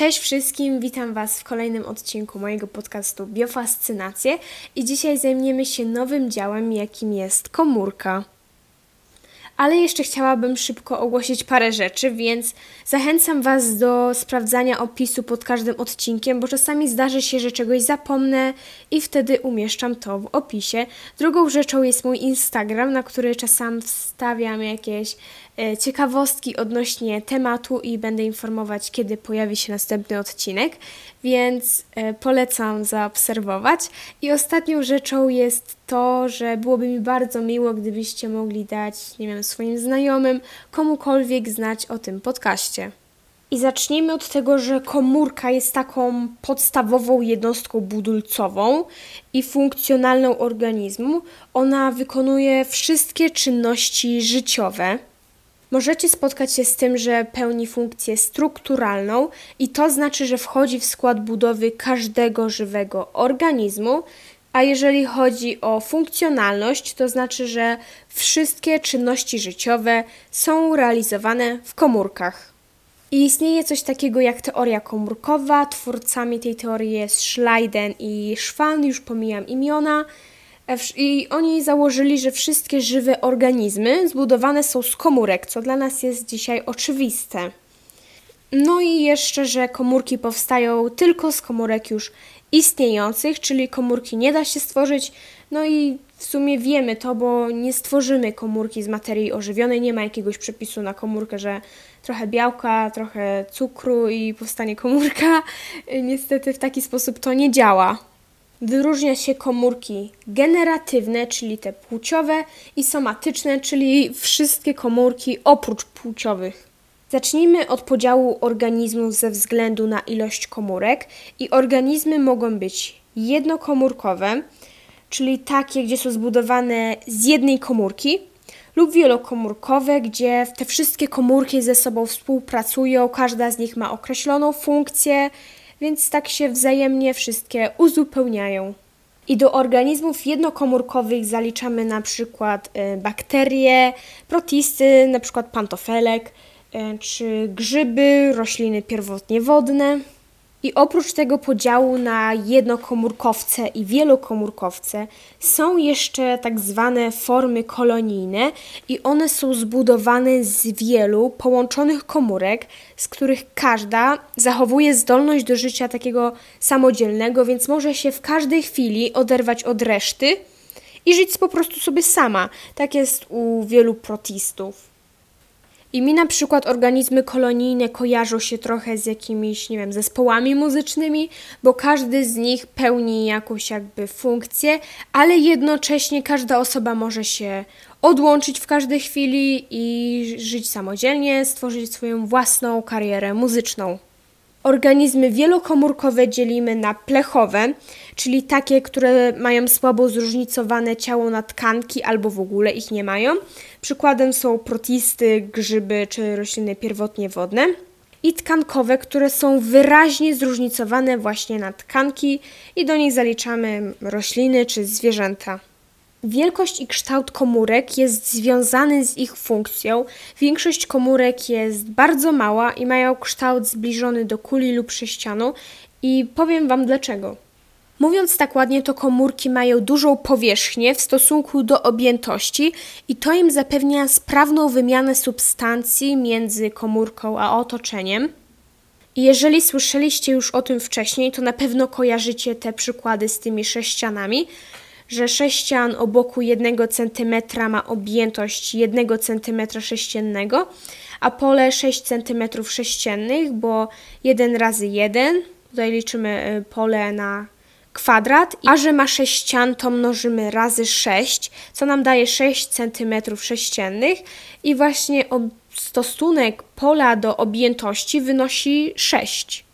Cześć wszystkim, witam Was w kolejnym odcinku mojego podcastu Biofascynacje i dzisiaj zajmiemy się nowym działem, jakim jest komórka. Ale jeszcze chciałabym szybko ogłosić parę rzeczy, więc zachęcam Was do sprawdzania opisu pod każdym odcinkiem, bo czasami zdarzy się, że czegoś zapomnę i wtedy umieszczam to w opisie. Drugą rzeczą jest mój Instagram, na który czasem wstawiam jakieś e, ciekawostki odnośnie tematu i będę informować, kiedy pojawi się następny odcinek, więc e, polecam zaobserwować. I ostatnią rzeczą jest to, że byłoby mi bardzo miło, gdybyście mogli dać, nie wiem, swoim znajomym, komukolwiek znać o tym podcaście. I zacznijmy od tego, że komórka jest taką podstawową jednostką budulcową i funkcjonalną organizmu. Ona wykonuje wszystkie czynności życiowe. Możecie spotkać się z tym, że pełni funkcję strukturalną i to znaczy, że wchodzi w skład budowy każdego żywego organizmu. A jeżeli chodzi o funkcjonalność, to znaczy, że wszystkie czynności życiowe są realizowane w komórkach. I istnieje coś takiego jak teoria komórkowa. Twórcami tej teorii jest Schleiden i Schwann, już pomijam imiona. E, I oni założyli, że wszystkie żywe organizmy zbudowane są z komórek, co dla nas jest dzisiaj oczywiste. No i jeszcze, że komórki powstają tylko z komórek już istniejących, czyli komórki nie da się stworzyć. No i w sumie wiemy to, bo nie stworzymy komórki z materii ożywionej, nie ma jakiegoś przepisu na komórkę, że trochę białka, trochę cukru i powstanie komórka. Niestety w taki sposób to nie działa. Wyróżnia się komórki generatywne, czyli te płciowe, i somatyczne, czyli wszystkie komórki oprócz płciowych. Zacznijmy od podziału organizmów ze względu na ilość komórek. I organizmy mogą być jednokomórkowe, czyli takie, gdzie są zbudowane z jednej komórki, lub wielokomórkowe, gdzie te wszystkie komórki ze sobą współpracują, każda z nich ma określoną funkcję, więc tak się wzajemnie wszystkie uzupełniają. I do organizmów jednokomórkowych zaliczamy na przykład y, bakterie, protisty, na przykład pantofelek, czy grzyby, rośliny pierwotnie wodne. I oprócz tego podziału na jednokomórkowce i wielokomórkowce są jeszcze tak zwane formy kolonijne i one są zbudowane z wielu połączonych komórek, z których każda zachowuje zdolność do życia takiego samodzielnego, więc może się w każdej chwili oderwać od reszty i żyć po prostu sobie sama. Tak jest u wielu protistów. I mi na przykład organizmy kolonijne kojarzą się trochę z jakimiś, nie wiem, zespołami muzycznymi, bo każdy z nich pełni jakąś jakby funkcję, ale jednocześnie każda osoba może się odłączyć w każdej chwili i żyć samodzielnie, stworzyć swoją własną karierę muzyczną. Organizmy wielokomórkowe dzielimy na plechowe, czyli takie, które mają słabo zróżnicowane ciało na tkanki albo w ogóle ich nie mają. Przykładem są protisty, grzyby czy rośliny pierwotnie wodne. I tkankowe, które są wyraźnie zróżnicowane właśnie na tkanki i do nich zaliczamy rośliny czy zwierzęta. Wielkość i kształt komórek jest związany z ich funkcją. Większość komórek jest bardzo mała i mają kształt zbliżony do kuli lub sześcianu i powiem Wam dlaczego. Mówiąc tak ładnie, to komórki mają dużą powierzchnię w stosunku do objętości i to im zapewnia sprawną wymianę substancji między komórką a otoczeniem. Jeżeli słyszeliście już o tym wcześniej, to na pewno kojarzycie te przykłady z tymi sześcianami, że sześcian o boku 1 cm ma objętość 1 cm sześciennego, a pole 6 cm sześciennych, bo 1 razy 1, tutaj liczymy y, pole na kwadrat, a że ma 6 ścian, to mnożymy razy 6, co nam daje 6 cm sześciennych i właśnie stosunek pola do objętości wynosi 6.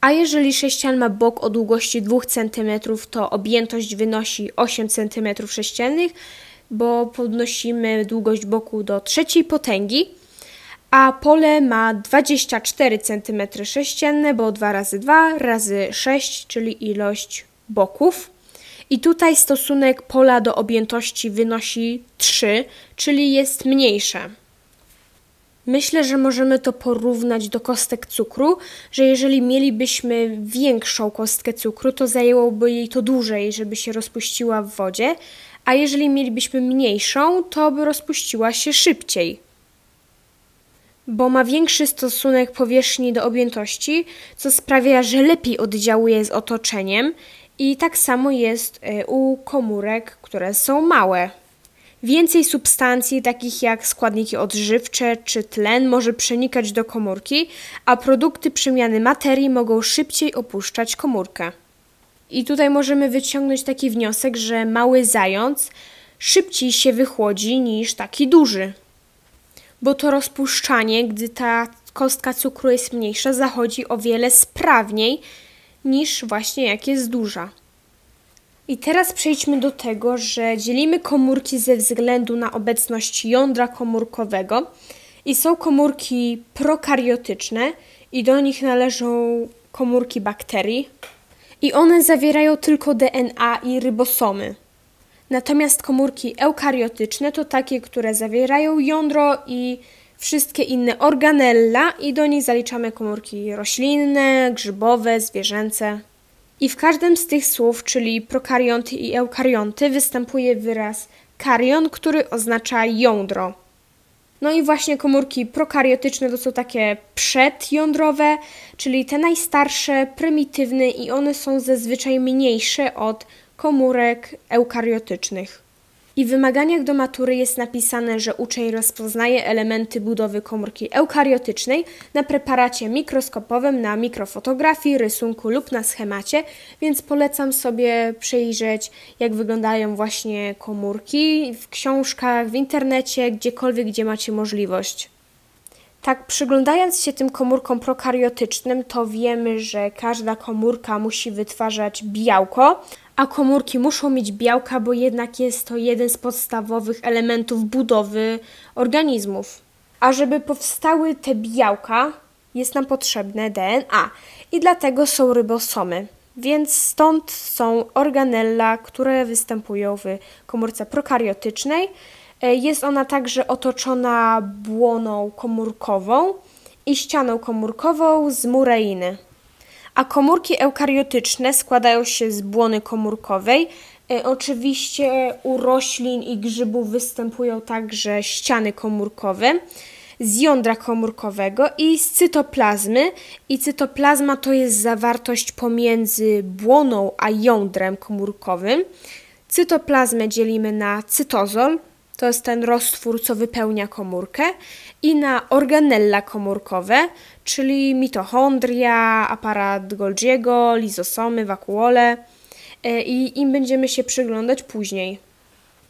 A jeżeli sześcian ma bok o długości 2 cm, to objętość wynosi 8 cm sześciennych, bo podnosimy długość boku do trzeciej potęgi, a pole ma 24 cm sześcienne, bo 2 razy 2 razy 6, czyli ilość boków. I tutaj stosunek pola do objętości wynosi 3, czyli jest mniejsze. Myślę, że możemy to porównać do kostek cukru, że jeżeli mielibyśmy większą kostkę cukru, to zajęłoby jej to dłużej, żeby się rozpuściła w wodzie, a jeżeli mielibyśmy mniejszą, to by rozpuściła się szybciej. Bo ma większy stosunek powierzchni do objętości, co sprawia, że lepiej oddziałuje z otoczeniem, i tak samo jest e, u komórek, które są małe. Więcej substancji, takich jak składniki odżywcze czy tlen, może przenikać do komórki, a produkty przemiany materii mogą szybciej opuszczać komórkę. I tutaj możemy wyciągnąć taki wniosek, że mały zając szybciej się wychłodzi niż taki duży. Bo to rozpuszczanie, gdy ta kostka cukru jest mniejsza, zachodzi o wiele sprawniej niż właśnie jak jest duża. I teraz przejdźmy do tego, że dzielimy komórki ze względu na obecność jądra komórkowego i są komórki prokariotyczne i do nich należą komórki bakterii i one zawierają tylko DNA i rybosomy. Natomiast komórki eukariotyczne to takie, które zawierają jądro i wszystkie inne organella i do nich zaliczamy komórki roślinne, grzybowe, zwierzęce. I w każdym z tych słów, czyli prokarionty i eukarionty, występuje wyraz karion, który oznacza jądro. No i właśnie komórki prokariotyczne to są takie przedjądrowe, czyli te najstarsze, prymitywne i one są zazwyczaj mniejsze od komórek eukariotycznych. I w wymaganiach do matury jest napisane, że uczeń rozpoznaje elementy budowy komórki eukariotycznej na preparacie mikroskopowym, na mikrofotografii, rysunku lub na schemacie, więc polecam sobie przejrzeć, jak wyglądają właśnie komórki w książkach, w internecie, gdziekolwiek, gdzie macie możliwość. Tak, przyglądając się tym komórkom prokariotycznym, to wiemy, że każda komórka musi wytwarzać białko, a komórki muszą mieć białka, bo jednak jest to jeden z podstawowych elementów budowy organizmów. A żeby powstały te białka, jest nam potrzebne DNA i dlatego są rybosomy. Więc stąd są organella, które występują w komórce prokariotycznej. E, jest ona także otoczona błoną komórkową i ścianą komórkową z mureiny a komórki eukariotyczne składają się z błony komórkowej. E, oczywiście u roślin i grzybów występują także ściany komórkowe z jądra komórkowego i z cytoplazmy. I cytoplazma to jest zawartość pomiędzy błoną a jądrem komórkowym. Cytoplazmę dzielimy na cytozol, to jest ten roztwór, co wypełnia komórkę, i na organella komórkowe, czyli mitochondria, aparat Golgiego, lizosomy, wakuole e, i im będziemy się przyglądać później.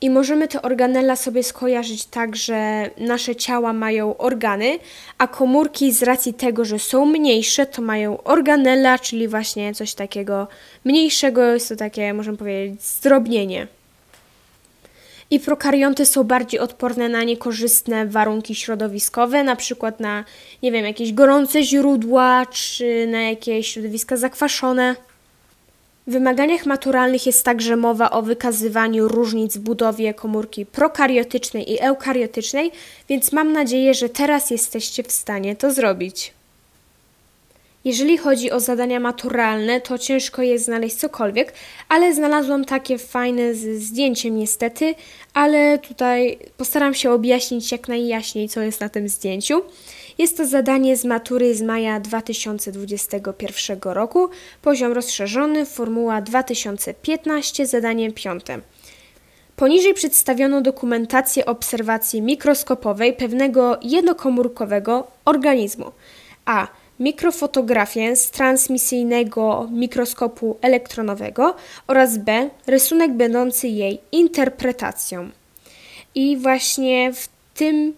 I możemy te organella sobie skojarzyć tak, że nasze ciała mają organy, a komórki z racji tego, że są mniejsze, to mają organella, czyli właśnie coś takiego mniejszego, jest to takie, możemy powiedzieć, zdrobnienie i prokarionty są bardziej odporne na niekorzystne warunki środowiskowe, na przykład na, nie wiem, jakieś gorące źródła czy na jakieś środowiska zakwaszone. W wymaganiach maturalnych jest także mowa o wykazywaniu różnic w budowie komórki prokariotycznej i eukariotycznej, więc mam nadzieję, że teraz jesteście w stanie to zrobić. Jeżeli chodzi o zadania maturalne, to ciężko jest znaleźć cokolwiek, ale znalazłam takie fajne z zdjęciem niestety, ale tutaj postaram się objaśnić jak najjaśniej, co jest na tym zdjęciu. Jest to zadanie z matury z maja 2021 roku, poziom rozszerzony, formuła 2015, zadanie piąte. Poniżej przedstawiono dokumentację obserwacji mikroskopowej pewnego jednokomórkowego organizmu. A mikrofotografię z transmisyjnego mikroskopu elektronowego oraz B. rysunek będący jej interpretacją. I właśnie w tym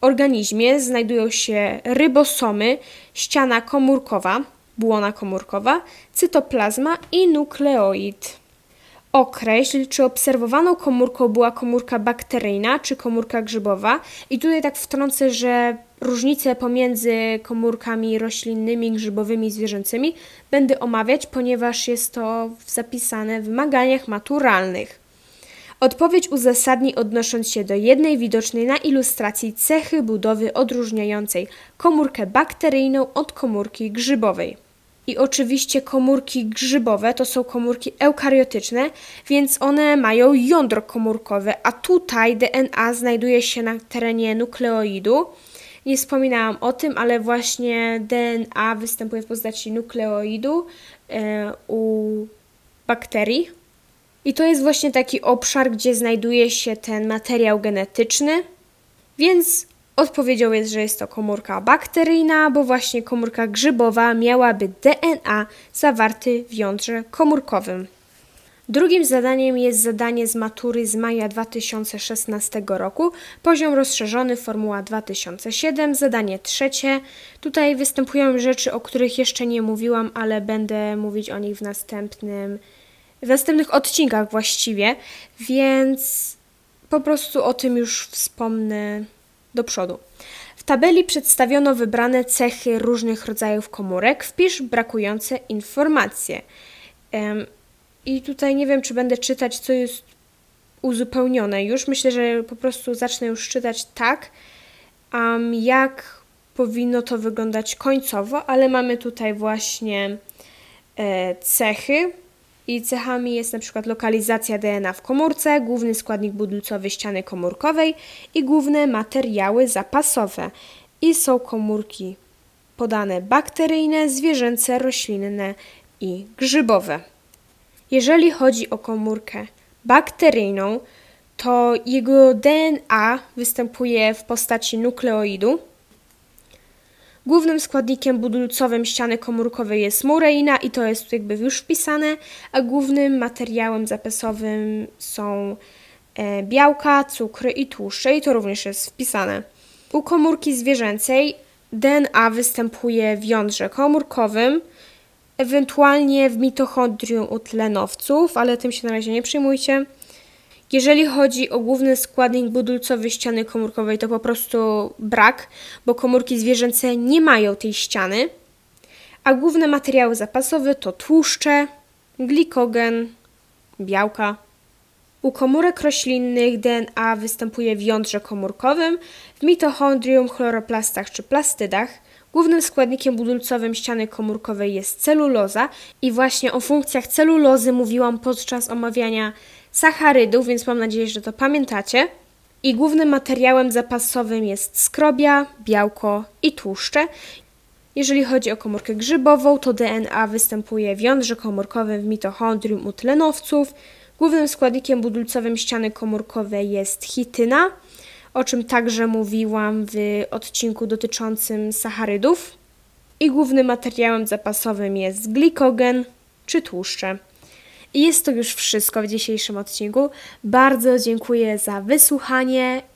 organizmie znajdują się rybosomy, ściana komórkowa, błona komórkowa, cytoplazma i nukleoid. Określ, czy obserwowaną komórką była komórka bakteryjna, czy komórka grzybowa. I tutaj tak wtrącę, że różnice pomiędzy komórkami roślinnymi, grzybowymi i zwierzęcymi będę omawiać, ponieważ jest to zapisane w wymaganiach maturalnych. Odpowiedź uzasadnij odnosząc się do jednej widocznej na ilustracji cechy budowy odróżniającej komórkę bakteryjną od komórki grzybowej. I oczywiście komórki grzybowe to są komórki eukariotyczne, więc one mają jądro komórkowe, a tutaj DNA znajduje się na terenie nukleoidu. Nie wspominałam o tym, ale właśnie DNA występuje w postaci nukleoidu e, u bakterii. I to jest właśnie taki obszar, gdzie znajduje się ten materiał genetyczny, więc odpowiedzią jest, że jest to komórka bakteryjna, bo właśnie komórka grzybowa miałaby DNA zawarty w jądrze komórkowym. Drugim zadaniem jest zadanie z matury z maja 2016 roku, poziom rozszerzony, formuła 2007, zadanie trzecie. Tutaj występują rzeczy, o których jeszcze nie mówiłam, ale będę mówić o nich w następnym w następnych odcinkach właściwie, więc po prostu o tym już wspomnę do przodu. W tabeli przedstawiono wybrane cechy różnych rodzajów komórek. Wpisz brakujące informacje. I tutaj nie wiem, czy będę czytać, co jest uzupełnione już. Myślę, że po prostu zacznę już czytać tak, um, jak powinno to wyglądać końcowo, ale mamy tutaj właśnie e, cechy, i cechami jest na przykład lokalizacja DNA w komórce, główny składnik budulcowy ściany komórkowej i główne materiały zapasowe. I są komórki podane bakteryjne, zwierzęce, roślinne i grzybowe. Jeżeli chodzi o komórkę bakteryjną, to jego DNA występuje w postaci nukleoidu, Głównym składnikiem budulcowym ściany komórkowej jest mureina i to jest jakby już wpisane, a głównym materiałem zapasowym są e, białka, cukry i tłuszcze i to również jest wpisane. U komórki zwierzęcej DNA występuje w jądrze komórkowym, ewentualnie w mitochondrium u tlenowców, ale tym się na razie nie przyjmujcie. Jeżeli chodzi o główny składnik budulcowy ściany komórkowej, to po prostu brak, bo komórki zwierzęce nie mają tej ściany, a główne materiały zapasowe to tłuszcze, glikogen, białka. U komórek roślinnych DNA występuje w jądrze komórkowym, w mitochondrium, chloroplastach czy plastydach. Głównym składnikiem budulcowym ściany komórkowej jest celuloza i właśnie o funkcjach celulozy mówiłam podczas omawiania sacharydów, więc mam nadzieję, że to pamiętacie. I głównym materiałem zapasowym jest skrobia, białko i tłuszcze. Jeżeli chodzi o komórkę grzybową, to DNA występuje w jądrze komórkowym w mitochondrium u tlenowców. Głównym składnikiem budulcowym ściany komórkowej jest chityna, o czym także mówiłam w odcinku dotyczącym sacharydów. I głównym materiałem zapasowym jest glikogen czy tłuszcze. I jest to już wszystko w dzisiejszym odcinku. Bardzo dziękuję za wysłuchanie